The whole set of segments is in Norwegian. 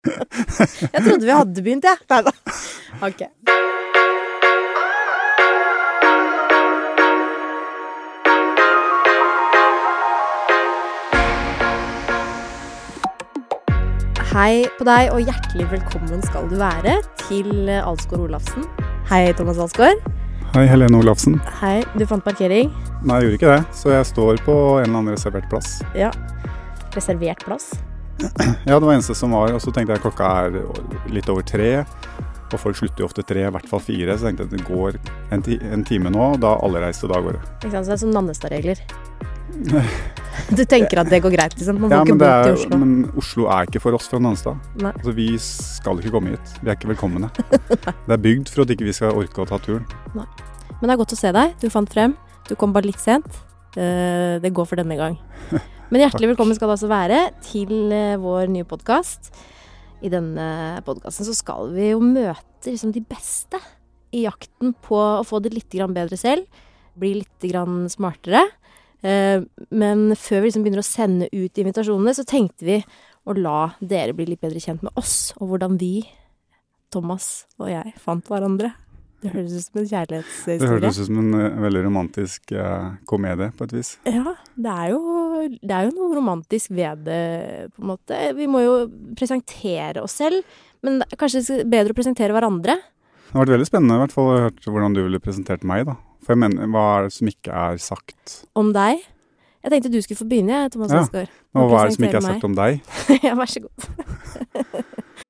Jeg trodde vi hadde begynt, jeg. Nei da. Ok. Hei på deg, og hjertelig velkommen skal du være til Alsgaard Olafsen. Hei, Thomas Alsgaard. Hei, Helene Olafsen. Hei, du fant parkering? Nei, jeg gjorde ikke det, så jeg står på en eller annen reservert plass. Ja. Reservert plass? Ja, det var eneste som var, og så tenkte jeg klokka er litt over tre. Og folk slutter jo ofte tre, i hvert fall fire, så tenkte jeg at det går en, ti en time nå, og da alle reiste da går det. Ikke sant, så det er sånn Nannestad-regler. Du tenker at det går greit, liksom? Man får Ja, ikke bo til Oslo. men Oslo er ikke for oss fra Nannestad. Altså, vi skal ikke komme hit. Vi er ikke velkomne. Det er bygd for at ikke vi skal orke å ta turen. Men det er godt å se deg. Du fant frem. Du kom bare litt sent. Eh, det går for denne gang. Men hjertelig velkommen skal du altså være til eh, vår nye podkast. I denne podkasten så skal vi jo møte liksom de beste i jakten på å få det litt bedre selv. Bli litt smartere. Eh, Men før vi liksom begynner å sende ut invitasjonene, så tenkte vi å la dere bli litt bedre kjent med oss, og hvordan vi, Thomas og jeg, fant hverandre. Det høres ut som en Det høres ut som en uh, veldig romantisk uh, komedie, på et vis. Ja, det er, jo, det er jo noe romantisk ved det, på en måte. Vi må jo presentere oss selv, men det er kanskje bedre å presentere hverandre. Det har vært veldig spennende i hvert fall å høre hvordan du ville presentert meg, da. For jeg mener, hva er det som ikke er sagt? Om deg. Jeg tenkte du skulle få begynne, Thomas Ja. Asgaard. Og hva er det som ikke er sagt sagt om deg? ja, vær så god.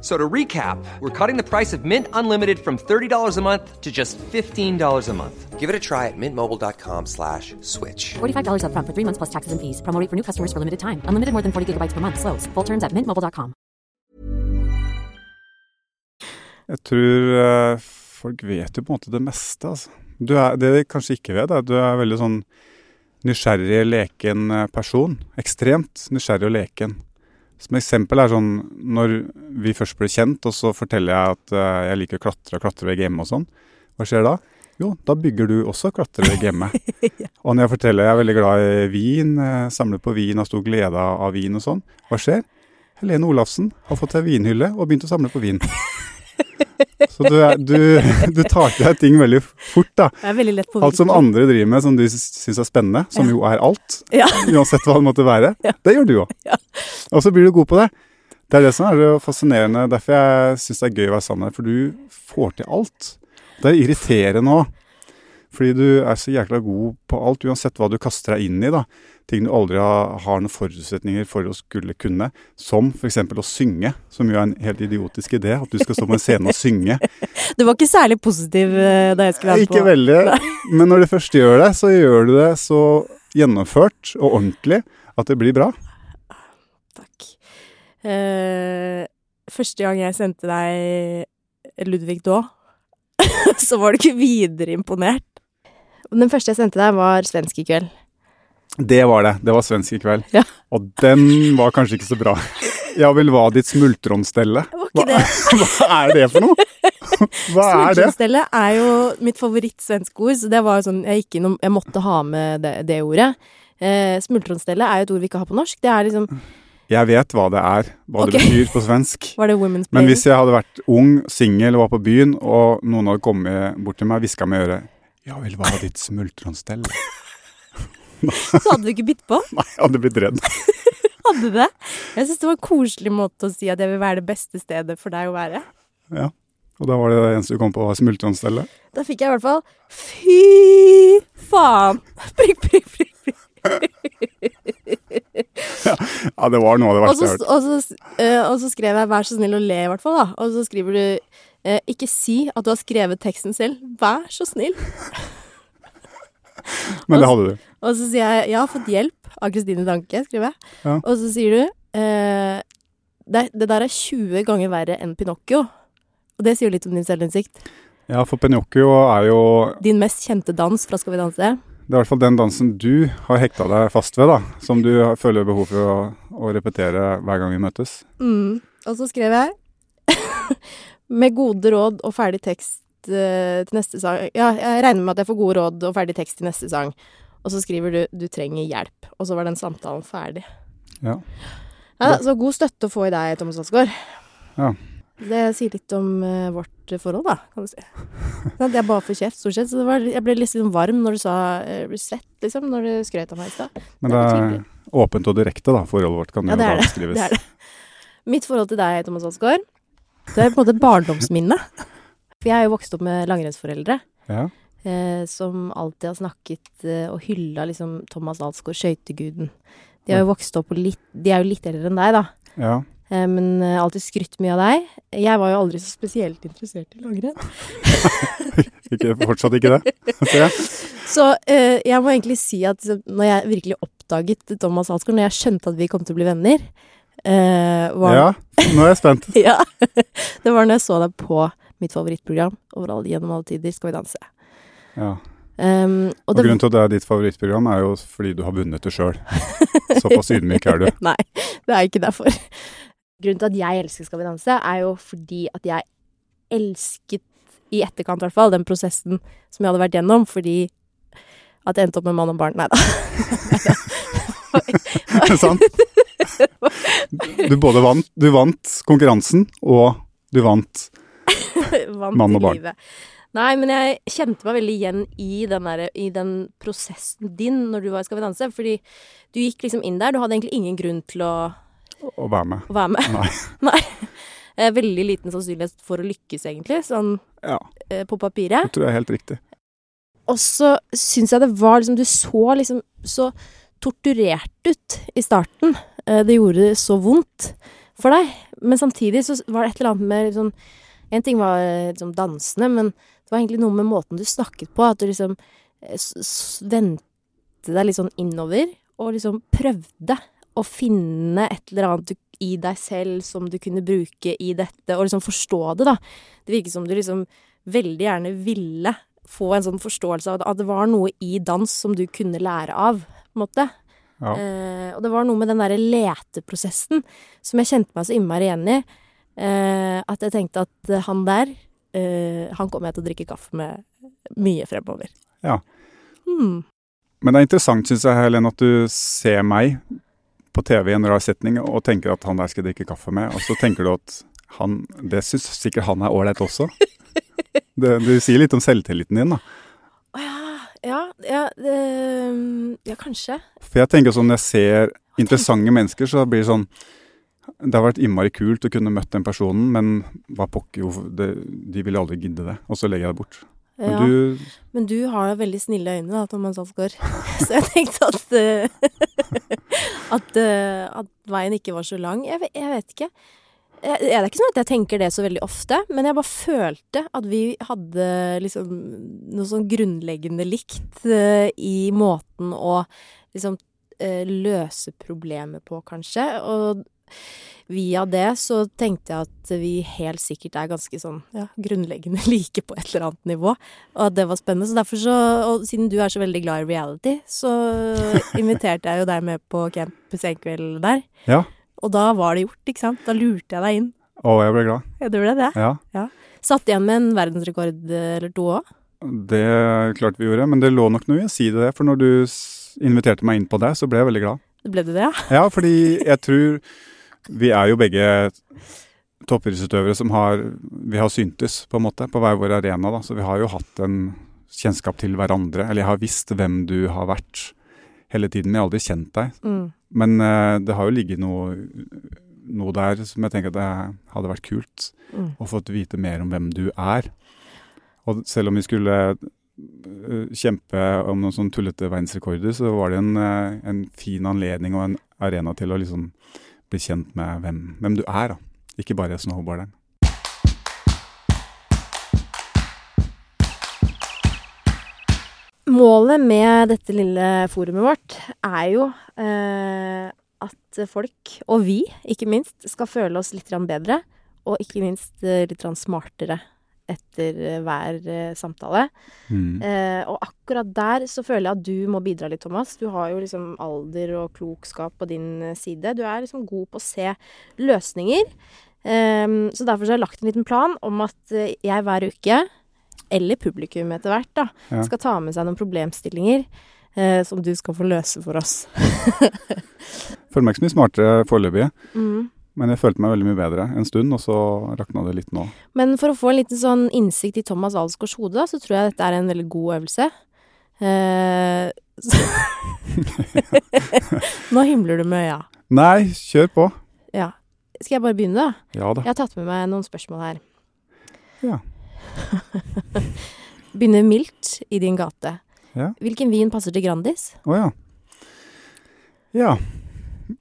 So to recap, we're cutting the price of Mint Unlimited from $30 a month to just $15 a month. Give it a try at mintmobile.com slash switch. $45 upfront for three months plus taxes and fees. Promo rate for new customers for limited time. Unlimited more than 40 gigabytes per month. Slows. Full terms at mintmobile.com. Jeg tror eh, folk vet jo på en måte det meste, altså. Er, det de kanskje ikke vet, er at du er veldig sånn nysgjerrig, leken eh, person. Ekstremt nysgjerrig og leken. Som eksempel er sånn når vi først ble kjent, og så forteller jeg at eh, jeg liker å klatre og klatrevegg hjemme og sånn. Hva skjer da? Jo, da bygger du også klatrevegg hjemme. Og når jeg forteller jeg er veldig glad i vin, eh, samler på vin, har stor glede av av vin og sånn, hva skjer? Helene Olafsen har fått seg vinhylle og begynt å samle på vin. Så du, er, du, du tar til deg ting veldig fort, da. Jeg er veldig lett på Alt som andre driver med som du syns er spennende, som Ja. jo er alt, Ja. uansett hva det måtte være, Ja. det gjør du òg. Ja. Og så blir du god på det. Det er det som er det fascinerende. Derfor jeg syns det er gøy å være sammen med deg, for du får til alt. Det er irriterende òg. Fordi du er så jækla god på alt, uansett hva du kaster deg inn i. da. Ting du aldri har, har noen forutsetninger for å skulle kunne. Som f.eks. å synge, som jo er en helt idiotisk idé. At du skal stå på en scene og synge. Du var ikke særlig positiv eh, da jeg skulle være på Ikke veldig, men når du først gjør det, så gjør du det så gjennomført og ordentlig at det blir bra. Takk. Uh, første gang jeg sendte deg Ludvig Daa, så var du ikke videre imponert. Den første jeg sendte deg, var Svensk i kveld. Det var det. Det var svensk i kveld. Ja. Og den var kanskje ikke så bra. Ja vel, hva ditt smultronstelle? Hva, hva er det for noe? Hva er det? Smultronstelle er jo mitt favoritt-svenske ord, så det var sånn jeg, gikk innom, jeg måtte ha med det, det ordet. Eh, smultronstelle er jo et ord vi ikke har på norsk. Det er liksom Jeg vet hva det er, hva okay. det betyr på svensk. Var det women's Men hvis jeg hadde vært ung, singel og var på byen, og noen hadde kommet bort til meg og hviska med øret Ja vel, hva var ditt smultronstelle? Så hadde du ikke bitt på. Nei, jeg hadde blitt redd. Hadde det. Jeg syns det var en koselig måte å si at jeg vil være det beste stedet for deg å være. Ja. Og da var det det eneste du kom på, var smultronstellet? Da fikk jeg i hvert fall Fy faen! Prikk, prikk, prikk. prikk. Ja, det var noe av det verste så, jeg har hørt. og, så, eh, og så skrev jeg 'vær så snill å le', i hvert fall. da. Og så skriver du eh, 'ikke si at du har skrevet teksten selv'. Vær så snill. Men det hadde du. Og så sier jeg 'jeg har fått hjelp' av Kristine Danke, skriver jeg. Ja. Og så sier du eh, det, 'det der er 20 ganger verre enn Pinocchio'. Og det sier jo litt om din selvinnsikt. Ja, for Pinocchio er jo Din mest kjente dans fra Skal vi danse. Det er i hvert fall den dansen du har hekta deg fast ved, da. Som du føler behov for å, å repetere hver gang vi møtes. Mm. Og så skrev jeg med gode råd og ferdig tekst til neste sang Ja, jeg regner med at jeg får gode råd og ferdig tekst til neste sang. Og så skriver du 'du trenger hjelp'. Og så var den samtalen ferdig. Ja. Ja, så god støtte å få i deg, Thomas Alsgaard. Ja. Det sier litt om uh, vårt forhold, da, kan du si. Sant, Jeg bare får kjeft, stort sett. Så det var, jeg ble litt liksom varm når du sa uh, 'reset', liksom, når du skrøt av meg i stad. Men Det det er åpent og direkte, da. Forholdet vårt kan jo ja, det. beskrives. Det er det. Mitt forhold til deg, Thomas Alsgaard, det er på en måte et barndomsminne. For jeg har jo vokst opp med langrennsforeldre. Ja. eh, som alltid har snakket eh, og hylla liksom Thomas Alsgaard, skøyteguden. De har jo vokst opp og litt De er jo litt eldre enn deg, da. ja. Eh, men eh, alltid skrytt mye av deg. Jeg var jo aldri så spesielt interessert i langrenn. Ikke, fortsatt ikke det? Ser jeg. Så eh, jeg må egentlig si at når jeg virkelig oppdaget Thomas Alsgaard, når jeg skjønte at vi kom til å bli venner eh, var, Ja, nå er jeg spent. Ja. Det var når jeg så deg på mitt favorittprogram over alle, gjennom alle tider, Skal vi danse. Ja. Um, og Og det, grunnen til at det er ditt favorittprogram, er jo fordi du har vunnet det sjøl. Såpass ydmyk er du. Nei, det er ikke derfor. Grunnen til at jeg elsker Skal vi danse, er jo fordi at jeg elsket, i etterkant i hvert fall, den prosessen som jeg hadde vært gjennom, fordi at jeg endte opp med mann og barn. Nei da. Sant? Du både vant, du vant konkurransen, og du Vant Mann og barn. livet. Nei, men jeg kjente meg veldig igjen i den, der, i den prosessen din når du var i Skal vi danse. Fordi du gikk liksom inn der. Du hadde egentlig ingen grunn til å, å være med. å være med. Nei. Nei. Eh, Veldig liten sannsynlighet for å lykkes, egentlig, sånn Ja, eh, på papiret. det tror jeg er helt riktig. Og så syns jeg det var liksom Du så liksom så torturert ut i starten. Eh, Det gjorde så vondt for deg. Men samtidig så var det et eller annet med liksom En ting var eh, liksom dansene, men det var egentlig noe med måten du snakket på. At du liksom eh, vendte deg litt sånn innover, og liksom prøvde å finne et eller annet i deg selv som du kunne bruke i dette, og liksom forstå det, da. Det virket som du liksom veldig gjerne ville få en sånn forståelse av at det var noe i dans som du kunne lære av, på en måte. Ja. Eh, og det var noe med den derre leteprosessen som jeg kjente meg så innmari igjen i. Eh, at jeg tenkte at han der, eh, han kommer jeg til å drikke kaffe med mye fremover. Ja. Hmm. Men det er interessant, syns jeg, Helen, at du ser meg på TV i en rar setning og tenker at han der skal jeg drikke kaffe med, og så tenker du at han Det syns sikkert han er ålreit også. Det, du sier litt om selvtilliten din, da. Å ja, ja, ja, det- ja, kanskje. For jeg tenker sånn når jeg ser interessante mennesker, så blir det sånn Det har vært innmari kult å kunne møtt den personen, men hva pokker, det, de vil aldri gidde det. Og så legger jeg det bort. Men Ja. du Men du har veldig snille øyne, da, Thomas Alsgaard. Så jeg tenkte at eh, at, eh, at veien ikke var så lang. Jeg, jeg vet ikke. Jeg, det er ikke sånn at jeg tenker det så veldig ofte, men jeg bare følte at vi hadde liksom noe sånn grunnleggende likt eh, i måten å liksom løse problemet på, kanskje. Og via det så tenkte jeg at vi helt sikkert er ganske sånn ja, grunnleggende like på et eller annet nivå. Og at det var spennende. Så derfor så, og siden du er så veldig glad i reality, så inviterte jeg jo deg med på Campus Senkveld der. Ja. Og da var det gjort, ikke sant? Da lurte jeg deg inn. Å, jeg ble glad. Ja, det ble det. Ja. Satt igjen med en verdensrekord eller to òg. Det klarte klart vi gjorde, men det lå nok noe i å si det. For når du inviterte meg inn på det, så ble jeg veldig glad. Ble du det, ja? Ja, fordi jeg tror Vi er jo begge toppidrettsutøvere som har Vi har syntes, på en måte, på hver vår arena. da, Så vi har jo hatt en kjennskap til hverandre. Eller jeg har visst hvem du har vært hele tiden, men jeg har aldri kjent deg. Mm. Men uh, det har jo ligget noe, noe der som jeg tenker at det hadde vært kult Mm. å få vite mer om hvem du er. Og selv om vi skulle eh, kjempe om noen sånn tullete verdensrekorder, så var det en, eh, en fin anledning og en arena til å liksom bli kjent med hvem, hvem du er. da. Ikke bare snowboarderen. Målet med dette lille forumet vårt er jo eh, at folk, og vi ikke minst, skal føle oss litt bedre. Og ikke minst eh, litt smartere etter eh, hver eh, samtale. Mm. Eh, og akkurat der så føler jeg at du må bidra litt, Thomas. Du har jo liksom alder og klokskap på din eh, side. Du er liksom god på å se løsninger. Ehm, så derfor så har jeg lagt en liten plan om at eh, jeg hver uke, eller publikum etter hvert, da, Ja. skal ta med seg noen problemstillinger eh, som du skal få løse for oss. Føler meg ikke så mye smartere foreløpig, Mm. Men jeg følte meg veldig mye bedre en stund, og så rakna det litt nå. Men for å få en liten sånn innsikt i Thomas Alsgaards hode, så tror jeg dette er en veldig god øvelse. Eh, Nå himler du med øya. Nei, kjør på. Ja. Skal jeg bare begynne, da? Ja da. Jeg har tatt med meg noen spørsmål her. Ja. Begynner mildt i din gate. Ja. Hvilken vin passer til Grandis? Å ja. Ja.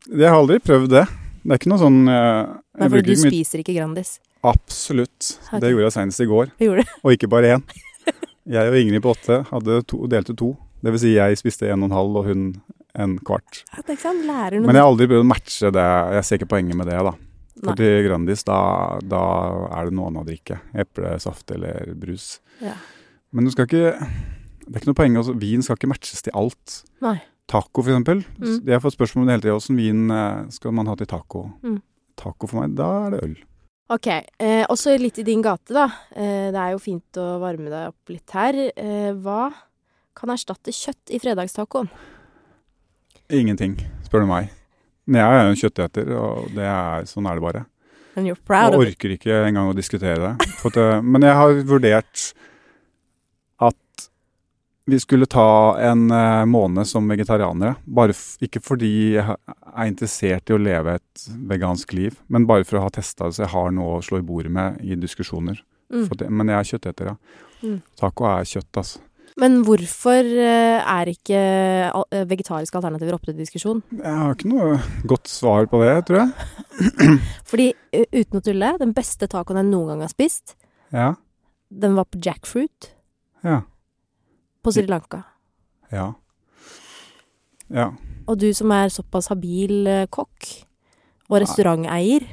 Jeg har aldri prøvd det. Det er ikke noe sånn eh, Nei, for du spiser ikke Grandis. Absolutt. Okay. Det gjorde jeg senest i går, gjorde og ikke bare én. Jeg og Ingrid på åtte hadde to, delte to. Det vil si jeg spiste en og en halv, og hun en kvart. Ja, det er ikke sant? Lærer noe. Men jeg har aldri prøvd å matche det. Jeg ser ikke poenget med det, da. For til Grandis, da, da er det noe annet å drikke. Eplesaft eller brus. Ja. Men du skal ikke Det er ikke noe poeng. Altså, vin skal ikke matches til alt. Nei. Taco, for eksempel. Mm. Jeg har fått spørsmål om det hele tida. Åssen vin eh, skal man ha til taco? Mm. Taco for meg, da er det øl. Ok, eh, også litt i din gate, da. Eh, det er jo fint å varme deg opp litt her. Eh, hva kan erstatte kjøtt i fredagstacoen? Ingenting, spør du meg. Men jeg er jo en kjøtteter, og det er, sånn er det bare. And you're proud Jeg orker ikke engang å diskutere det. Det- men jeg har vurdert vi skulle ta en eh, måned som vegetarianere. Bare ikke fordi jeg er interessert i å leve et vegansk liv, men bare for å ha testa det så jeg har noe å slå i bordet med i diskusjoner. Mm. Det, men jeg er kjøtteter, ja. Mm. Taco er kjøtt, altså. Men hvorfor eh, er ikke eh, vegetariske alternativer oppe til diskusjon? Jeg har ikke noe godt svar på det, tror jeg. Fordi, uten å tulle, den beste tacoen jeg noen gang har spist, Ja. den var på jackfruit Ja. På Sri Lanka. Ja. Ja. Og du som er såpass habil eh, kokk og restauranteier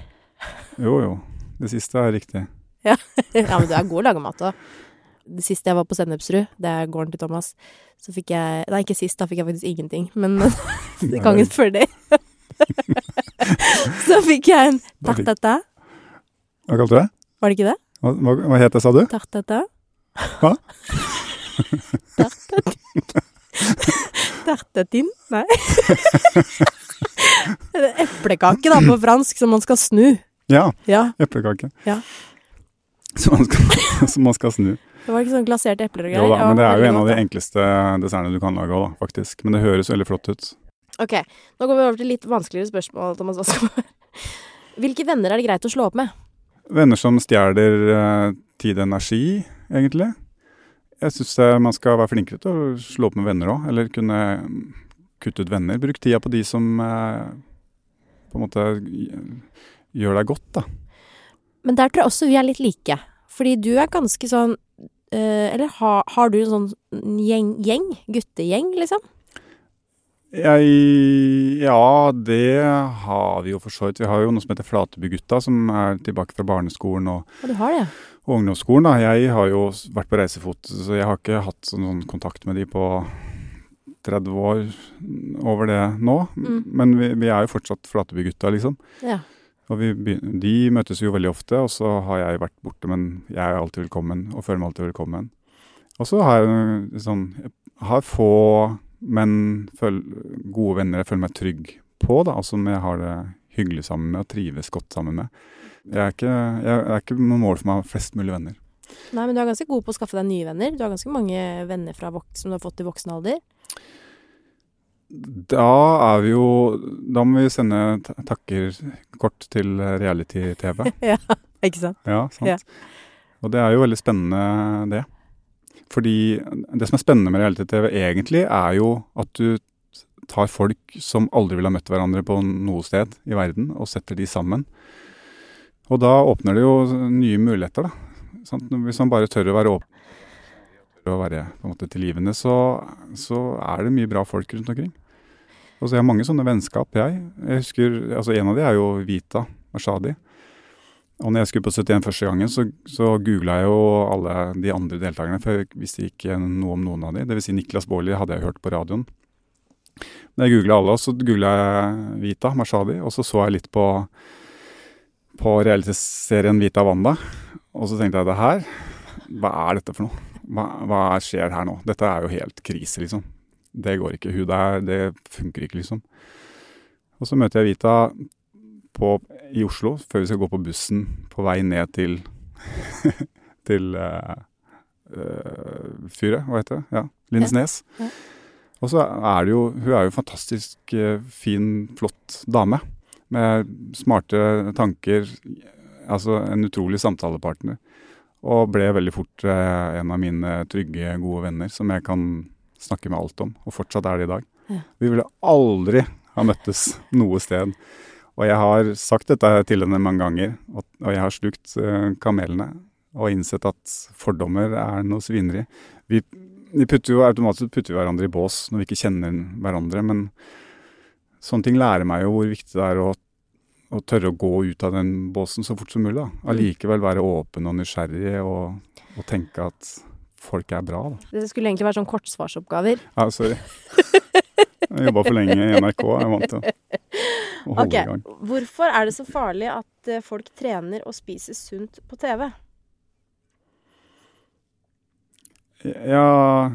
Jo, jo. Det siste er riktig. Ja, men du er god å lage mat òg. Det siste jeg var på Sennepsrud, det er gården til Thomas, så fikk jeg Nei, ikke sist, da fikk jeg faktisk ingenting, men gangen før det Så fikk jeg en tartata. Hva kalte du det? Var det ikke det? Hva, hva het det, sa du? Tartata. Hva? Tartat- Tartatin? Nei. Eplekake, da, på fransk, som man skal snu. Ja, Ja, eplekake. Ja. Som man skal, som man skal snu. det var ikke sånn glaserte epler og Jo greier. da, men det er jo en av de enkleste dessertene du kan lage òg, faktisk. Men det høres veldig flott ut. Ok, nå går vi over til litt vanskeligere spørsmål, Thomas Vassgaard. Hvilke venner er det greit å slå opp med? Venner som stjeler eh, tid og energi, egentlig. Jeg syns man skal være flinkere til å slå opp med venner òg, eller kunne kutte ut venner. Bruk tida på de som eh, på en måte gjør deg godt, da. Men der tror jeg også vi er litt like. Fordi du er ganske sånn eh, Eller har, har du en sånn gjeng, gjeng? Guttegjeng, liksom? Jeg Ja, det har vi jo for så vidt. Vi har jo noe som heter Flatebygutta, som er tilbake fra barneskolen og, Ja, du har det, og ungdomsskolen. da. Jeg har jo vært på reisefot, så jeg har ikke hatt sånn, sånn kontakt med de på 30 år over det nå. Mm. Men vi, vi er jo fortsatt Flatebygutta, liksom. ja. Og vi, begyn- de møtes jo veldig ofte, og så har jeg vært borte, men jeg er alltid velkommen, og føler meg alltid velkommen. Og så har jeg sånn Jeg har få, men føl, gode venner jeg føler meg trygg på, da, og som jeg har det hyggelig sammen med og trives godt sammen med. Jeg er ikke, jeg, det er ikke noe mål for meg å ha flest mulig venner. Nei, men du er ganske god på å skaffe deg nye venner. Du har ganske mange venner som du har fått i voksen alder. Da er vi jo Da må vi sende ta- takkerkort til reality-TV. ja, ikke sant? Ja, sant. Ja. Og det er jo veldig spennende, det. Fordi det som er spennende med reality-TV egentlig, er jo at du tar folk som aldri ville ha møtt hverandre på noe sted i verden, og setter de sammen. Og da åpner det jo nye muligheter, da. Hvis man bare tør å være åpen å være på en måte tilgivende, så, så er det mye bra folk rundt omkring. Og så jeg har mange sånne vennskap, jeg. Jeg husker, altså En av de er jo Vita Mashadi. Og når jeg skulle på 71 første gangen, så, så googla jeg jo alle de andre deltakerne, for jeg visste ikke noe om noen av de. Vil si Niklas Baarli hadde jeg hørt på radioen. Men jeg googla alle, så googla jeg Vita Mashadi, og så så jeg litt på, på realitetsserien Vita Wanda. Og så tenkte jeg det her, hva er dette for noe? Hva, hva skjer her nå? Dette er jo helt krise, liksom. Det går ikke. Hun der, det funker ikke, liksom. Og så møter jeg Vita på, i Oslo før vi skal gå på bussen på vei ned til til uh, uh, fyret, hva heter det? Ja, Lindesnes. Ja. Og så er det jo Hun er jo en fantastisk uh, fin, flott dame. Med smarte tanker. Altså en utrolig samtalepartner. Og ble veldig fort en av mine trygge, gode venner som jeg kan snakke med alt om. Og fortsatt er det i dag. Ja. Vi ville aldri ha møttes noe sted. Og jeg har sagt dette til henne mange ganger, og, og jeg har slukt uh, kamelene og innsett at fordommer er noe svineri. Vi, vi putter jo automatisk putter vi hverandre i bås når vi ikke kjenner hverandre, men sånne ting lærer meg jo hvor viktig det er å, å tørre å gå ut av den båsen så fort som mulig. da. Allikevel være åpen og nysgjerrig og, og tenke at folk er bra. da. Det skulle egentlig være sånn kortsvarsoppgaver. Ja, sorry. Jeg jobba for lenge i NRK. Jeg er vant til å holde i gang. Hvorfor er det så farlig at eh, folk trener og spiser sunt på TV? Ja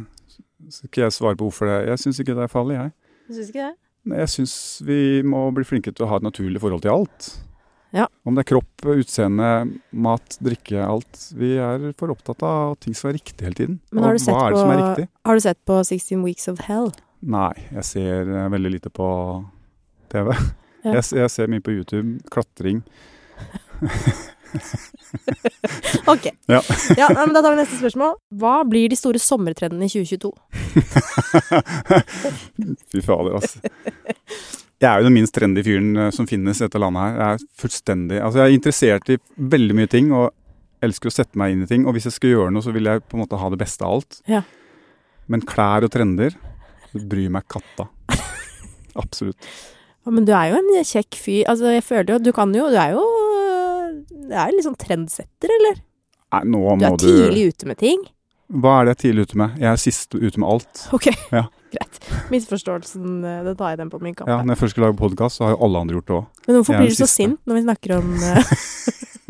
Skal ikke jeg svare på hvorfor det Jeg syns ikke det er farlig, jeg. Du syns ikke det? Jeg syns vi må bli flinke til å ha et naturlig forhold til alt. Ja. Om det er kropp, utseende, mat, drikke, alt. Vi er for opptatt av at ting skal være riktig hele tiden. Men har du sett på, er er? Har du sett på 16 Weeks of Hell? Nei, jeg ser eh, veldig lite på TV. Ja. Jeg, jeg ser mye på YouTube. Klatring. Ok. Ja. ja, men Da tar vi neste spørsmål. Hva blir de store sommertrendene i 2022? Fy fader, altså. Jeg er jo den minst trendy fyren eh, som finnes i dette landet her. Jeg er fullstendig Altså, jeg er interessert i veldig mye ting, og elsker å sette meg inn i ting. Og hvis jeg skal gjøre noe, så vil jeg på en måte ha det beste av alt. Ja. Men klær og trender det bryr meg katta. Absolutt. Men du er jo en kjekk fyr. Altså, jeg føler jo Du kan jo Du er jo Du er jo litt sånn trendsetter, eller? Nei, nå må Du Du er du tidlig ute med ting. Hva er det jeg er tidlig ute med? Jeg er sist ute med alt. Ok, Ja. greit. Misforståelsen, eh, det tar jeg den på min kamp. Ja, Når jeg først skal lage podkast, så har jo alle andre gjort det òg. Men hvorfor blir du så siste. sint når vi snakker om eh,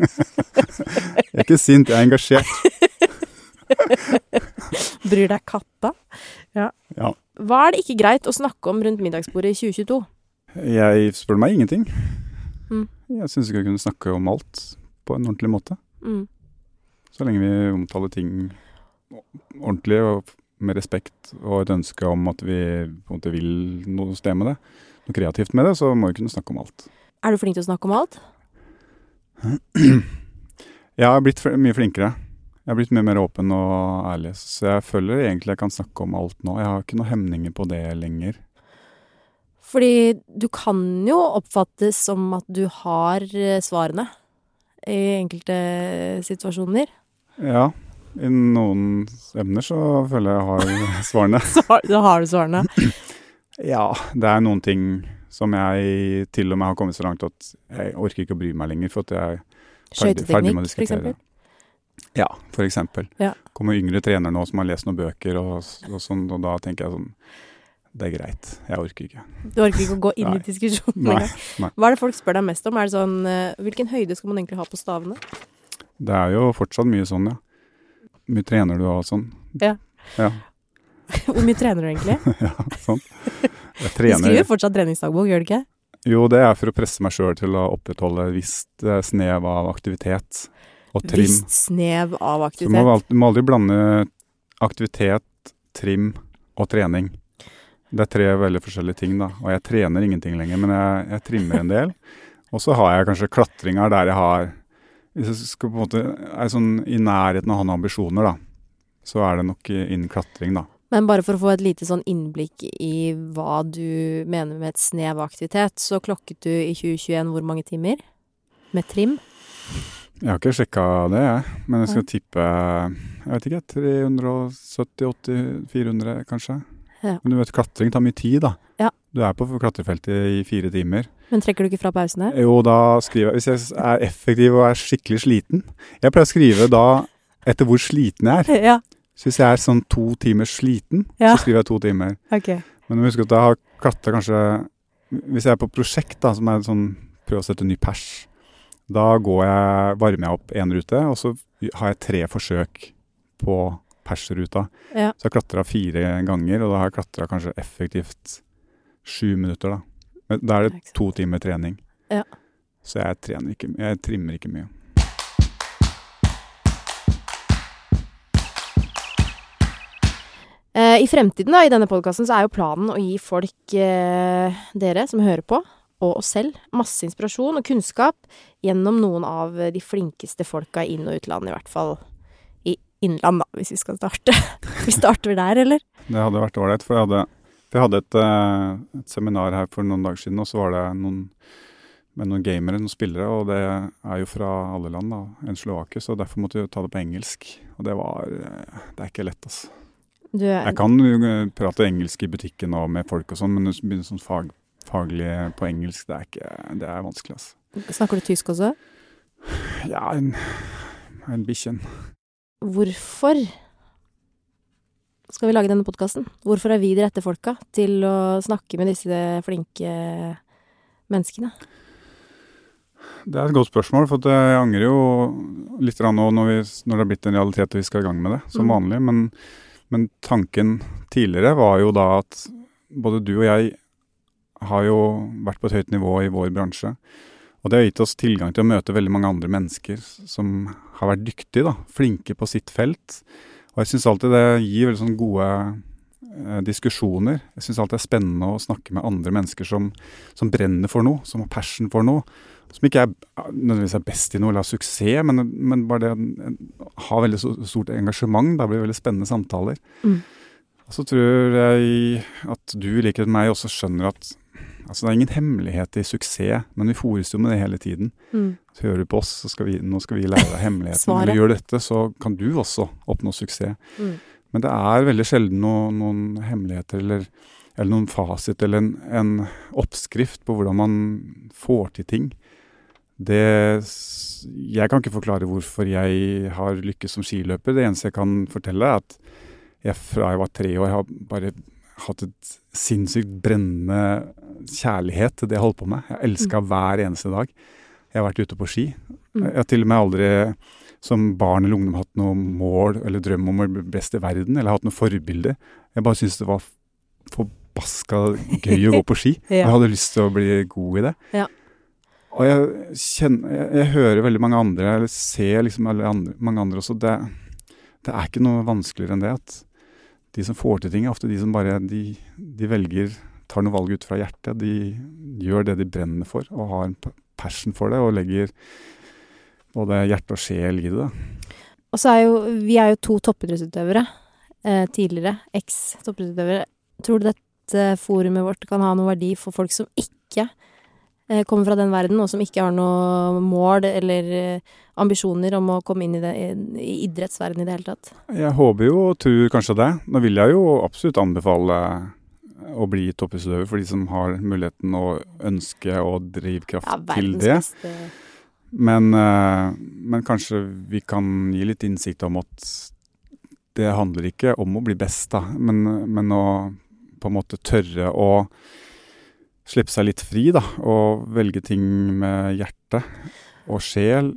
Jeg er ikke sint, jeg er engasjert. Bryr deg katta? Ja. Ja. Hva er det ikke greit å snakke om rundt middagsbordet i 2022? Jeg spør meg ingenting. Mm. Jeg syns ikke vi kunne snakke om alt på en ordentlig måte. Mm. Så lenge vi omtaler ting ordentlig og med respekt og et ønske om at vi på en måte vil noe sted med det, noe kreativt med det, så må vi kunne snakke om alt. Er du flink til å snakke om alt? Jeg har blitt mye flinkere. Jeg har blitt mye mer åpen og ærlig, så jeg føler egentlig jeg kan snakke om alt nå. Jeg har ikke noen hemninger på det lenger. Fordi du kan jo oppfattes som at du har eh, svarene i enkelte situasjoner. Ja, i noen emner så føler jeg jeg har svarene. Så har, da har du svarene. Ja, det er noen ting som jeg til og med har kommet så langt at jeg orker ikke å bry meg lenger, for at jeg er ferdig, ferdig med å diskutere. Ja, for eksempel. Ja. kommer yngre trenere nå som har lest noen bøker og, og sånn, og da tenker jeg sånn Det er greit, jeg orker ikke. Du orker ikke å gå inn i diskusjonen engang. Hva er det folk spør deg mest om? Er det sånn eh, Hvilken høyde skal man egentlig ha på stavene? Det er jo fortsatt mye sånn, ja. Hvor mye trener du og sånn? Ja. Ja, Hvor mye trener du egentlig? ja sånn. Jeg trener. Du skriver fortsatt treningsdagbok, gjør du ikke? Jo, det er for å presse meg sjøl til å opprettholde et visst eh, snev av aktivitet og trim. Visst snev av Så du må, aktivitet. du må aldri blande aktivitet, trim og trening. Det er tre veldig forskjellige ting, da. Og jeg trener ingenting lenger, men jeg, jeg trimmer en del. Og så har jeg kanskje klatringer der jeg har Hvis jeg skal på en måte er sånn i nærheten av å ha noen ambisjoner, da, så er det nok innen klatring, da. Men bare for å få et lite sånn innblikk i hva du mener med et snev av aktivitet, så klokket du i 2021 hvor mange timer? Med trim? Jeg har ikke sjekka det, jeg. Men jeg skal tippe Jeg vet ikke. 370-80-400, kanskje. Ja. Men du vet, klatring tar mye tid, da. Ja. Du er på klatrefeltet i fire timer. Men trekker du ikke fra pausen her? Jo, da skriver jeg Hvis jeg er effektiv og er skikkelig sliten Jeg pleier å skrive da etter hvor sliten jeg er. Ja, Så hvis jeg er sånn to timer sliten, Ja. så skriver jeg to timer. Okay. Men du må huske at jeg har klatra kanskje Hvis jeg er på prosjekt, da, som er sånn prøve å sette ny pers, da går jeg, varmer jeg opp én rute, og så har jeg tre forsøk på persruta. Ja. Så jeg klatra fire ganger, og da har jeg klatra kanskje effektivt sju minutter, da. Men Da er det to timer trening. Ja. Så jeg trener ikke Jeg trimmer ikke mye. Eh, I fremtiden da, i denne podkasten så er jo planen å gi folk, eh, dere som hører på, og oss selv, masse inspirasjon og kunnskap gjennom noen av de flinkeste folka i inn- og utland, i hvert fall i innland, da, hvis vi skal starte. vi starter der, eller? Det hadde vært ålreit, for jeg hadde, jeg hadde et, eh, et seminar her for noen dager siden, og så var det noen med noen gamere, noen spillere, og det er jo fra alle land, da, enn Slovakia, så derfor måtte vi ta det på engelsk. Og det var eh, Det er ikke lett, altså. Du Jeg kan jo eh, prate engelsk i butikken og med folk og sånn, men å begynne sånn fag, faglig på engelsk, det er, ikke, det er vanskelig, altså. Snakker du tysk også? Ja, en, en bikkjen. Hvorfor skal vi lage denne podkasten? Hvorfor er vi de rette folka til å snakke med disse flinke menneskene? Det er et godt spørsmål, for jeg angrer jo litt nå når, vi, når det har blitt en realitet og vi skal i gang med det, som Mm. vanlig. Men, men tanken tidligere var jo da at både du og jeg har jo vært på et høyt nivå i vår bransje. Og det har gitt oss tilgang til å møte veldig mange andre mennesker som har vært dyktige, da, flinke på sitt felt. Og jeg syns alltid det gir veldig sånn gode eh, diskusjoner. Jeg syns alltid det er spennende å snakke med andre mennesker som, som brenner for noe, som har passion for noe. Som ikke er nødvendigvis er best i noe eller har suksess, men, men bare det å ha veldig stort engasjement. Da blir det veldig spennende samtaler. Mm. Og så tror jeg at du i likhet med meg også skjønner at altså det er ingen hemmelighet i suksess, men vi fòres jo med det hele tiden. Mm. Så hører du på oss, så skal vi, nå skal vi lære deg hemmeligheten. når Eller gjør dette, så kan du også oppnå suksess. Mm. Men det er veldig sjelden noe, noen hemmeligheter eller, eller noen fasit eller en, en oppskrift på hvordan man får til ting. Det Jeg kan ikke forklare hvorfor jeg har lykkes som skiløper. Det eneste jeg kan fortelle, er at jeg fra jeg var tre år har bare hatt et sinnssykt brennende kjærlighet til det jeg holdt på med. Jeg elska hver eneste dag. Jeg har vært ute på ski. Mm. Jeg har til og med aldri som barn eller ungdom hatt noe mål eller drøm om å bli best i verden, eller hatt noe forbilde. Jeg bare syntes det var forbaska gøy å gå på ski. Ja. Og jeg hadde lyst til å bli god i det. Ja. Og jeg kjenner jeg, jeg hører veldig mange andre, eller ser liksom andre, mange andre også. Det, det er ikke noe vanskeligere enn det at de som får til ting, er ofte de som bare de, de velger tar noen valg ut fra hjertet. De gjør det de brenner for, og har en passion for det, og legger både hjerte og sjel i det. Og så er jo Vi er jo to toppidrettsutøvere. Eh, tidligere eks-toppidrettsutøvere. Tror du dette forumet vårt kan ha noe verdi for folk som ikke eh, kommer fra den verden, og som ikke har noe mål eller eh, ambisjoner om å komme inn i, det, i idrettsverden i det hele tatt? Jeg håper jo og tror kanskje det. Nå vil jeg jo absolutt anbefale å bli toppidrettsutøver for de som har muligheten og ønske og drivkraft Ja, til det. beste Men, eh, men kanskje vi kan gi litt innsikt om at det handler ikke om å bli best, da, men, men å på en måte tørre å slippe seg litt fri, da, og velge ting med hjerte og sjel,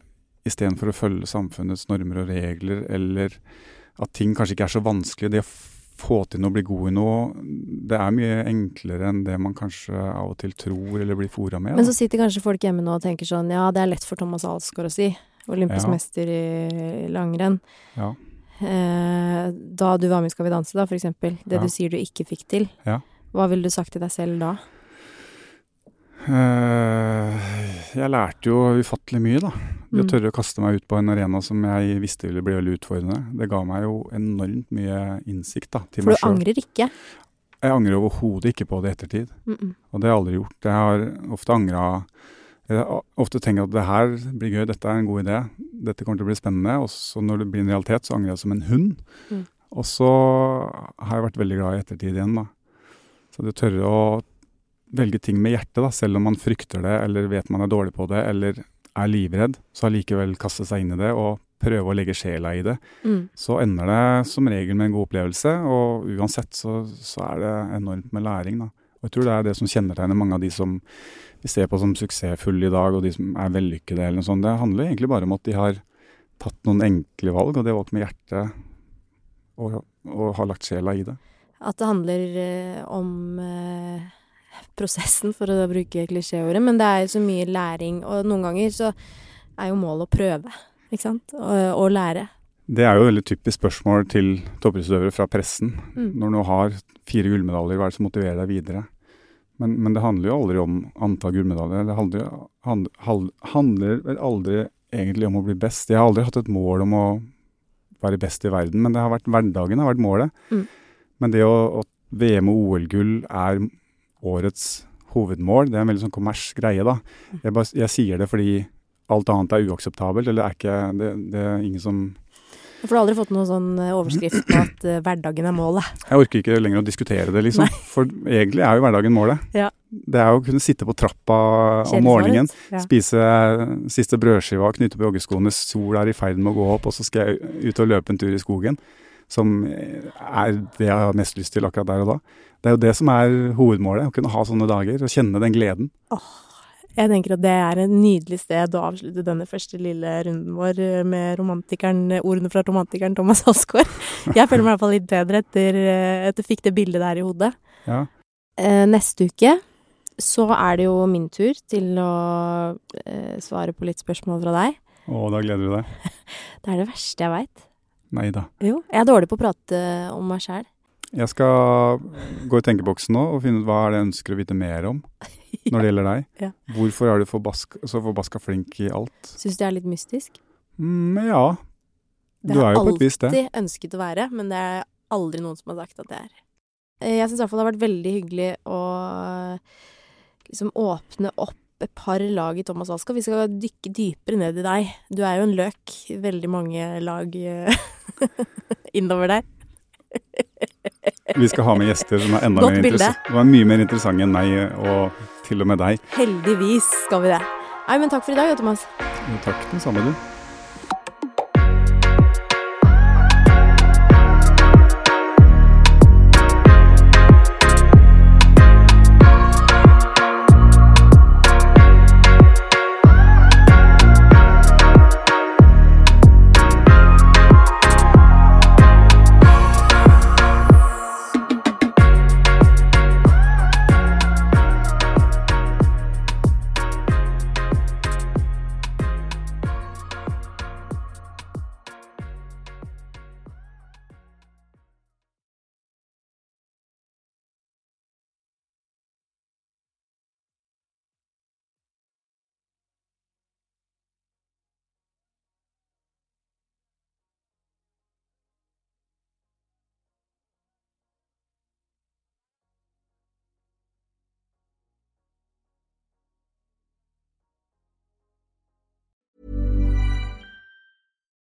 istedenfor å følge samfunnets normer og regler, eller at ting kanskje ikke er så vanskelig. Det å få til noe, bli god i noe, det er mye enklere enn det man kanskje av og til tror eller blir fora med. Men så sitter kanskje folk hjemme nå og tenker sånn Ja, det er lett for Thomas Alsgaard å si. Olympisk Ja. mester i langrenn. Ja. Eh, da du var med i Skal vi danse, da, for eksempel. Det Ja. du sier du ikke fikk til. Ja. Hva ville du sagt til deg selv da? Eh, jeg lærte jo ufattelig mye, da. Det å Mm. tørre å kaste meg ut på en arena som jeg visste ville bli veldig utfordrende. Det ga meg jo enormt mye innsikt da, til For du angrer ikke. Jeg angrer overhodet ikke på det i ettertid. Mm -mm. Og det har jeg aldri gjort. Jeg har ofte angra Jeg har ofte tenkt at det her blir gøy, dette er en god idé, dette kommer til å bli spennende. Og så når det blir en realitet, så angrer jeg som en hund. Mm. Og så har jeg vært veldig glad i ettertid igjen, da. Så det å tørre å velge ting med hjertet, da, selv om man frykter det, eller vet man er dårlig på det, eller er livredd, så allikevel kaste seg inn i det og prøve å legge sjela i det. Mm. Så ender det som regel med en god opplevelse, og uansett så, så er det enormt med læring, da. Og jeg tror det er det som kjennetegner mange av de som vi ser på som suksessfulle i dag, og de som er vellykkede eller noe sånt. Det handler egentlig bare om at de har tatt noen enkle valg, og de har valgt med hjertet og, og har lagt sjela i det. At det handler eh, om eh, prosessen, for å bruke klisjéordet. Men det er så mye læring, og noen ganger så er jo målet å prøve, ikke sant? Og, og lære. Det er jo et veldig typisk spørsmål til toppidrettsutøvere fra pressen. Mm. Når du har fire gullmedaljer, hva er det som motiverer deg videre? Men, men det handler jo aldri om antall gullmedaljer. Det handler, hand, handler vel aldri egentlig om å bli best. Jeg har aldri hatt et mål om å være best i verden, men det har vært, hverdagen har vært målet. Mm. Men det å, at VM og OL-gull er årets hovedmål, det er en veldig sånn kommers greie, da. Jeg, bare, jeg sier det fordi alt annet er uakseptabelt, eller er ikke Det, det er ingen som For du har aldri fått noen sånn eh, overskrift på at uh, hverdagen er målet? Jeg orker ikke lenger å diskutere det, liksom. For egentlig er jo hverdagen målet. Ja. Det er jo å kunne sitte på trappa om morgenen. Ja. spise siste brødskiva, knytte på joggeskoene, sol er i ferd med å gå opp, og så skal jeg ut og løpe en tur i skogen. Som er det jeg har mest lyst til akkurat der og da. Det er jo det som er hovedmålet, å kunne ha sånne dager og kjenne den gleden. Jeg tenker at det er et nydelig sted å avslutte denne første lille runden vår eh, med ordene fra romantikeren Thomas Alsgaard. Jeg føler meg i hvert fall litt bedre etter eh, at du fikk det bildet der i hodet. Ja. Eh, neste uke så er det jo min tur til å eh, svare på litt spørsmål fra deg. Å, da gleder du deg. Det er det verste jeg veit. Nei da. Jo. Jeg er dårlig på å prate om meg sjæl. Jeg skal gå i tenkeboksen nå og finne ut hva er det jeg ønsker å vite mer om når det gjelder deg. Ja. Hvorfor er du forbaska, så forbaska flink i alt? Syns du jeg er litt mystisk? Mm, ja. Du er jo på et vis det. Det har alltid ønsket å være, men det er aldri noen som har sagt at det er. Eh, Jeg syns i hvert fall det har vært veldig hyggelig å liksom åpne opp et par lag i Thomas Alska. Vi skal dykke dypere ned i deg. Du er jo en løk. Veldig mange lag eh, innover der. Vi skal ha med gjester som er enda Godt mer interessante. er mye mer interessante enn meg, og til og med deg. Heldigvis skal vi det. Nei, men takk for i dag, Thomas. Takk, den samme du.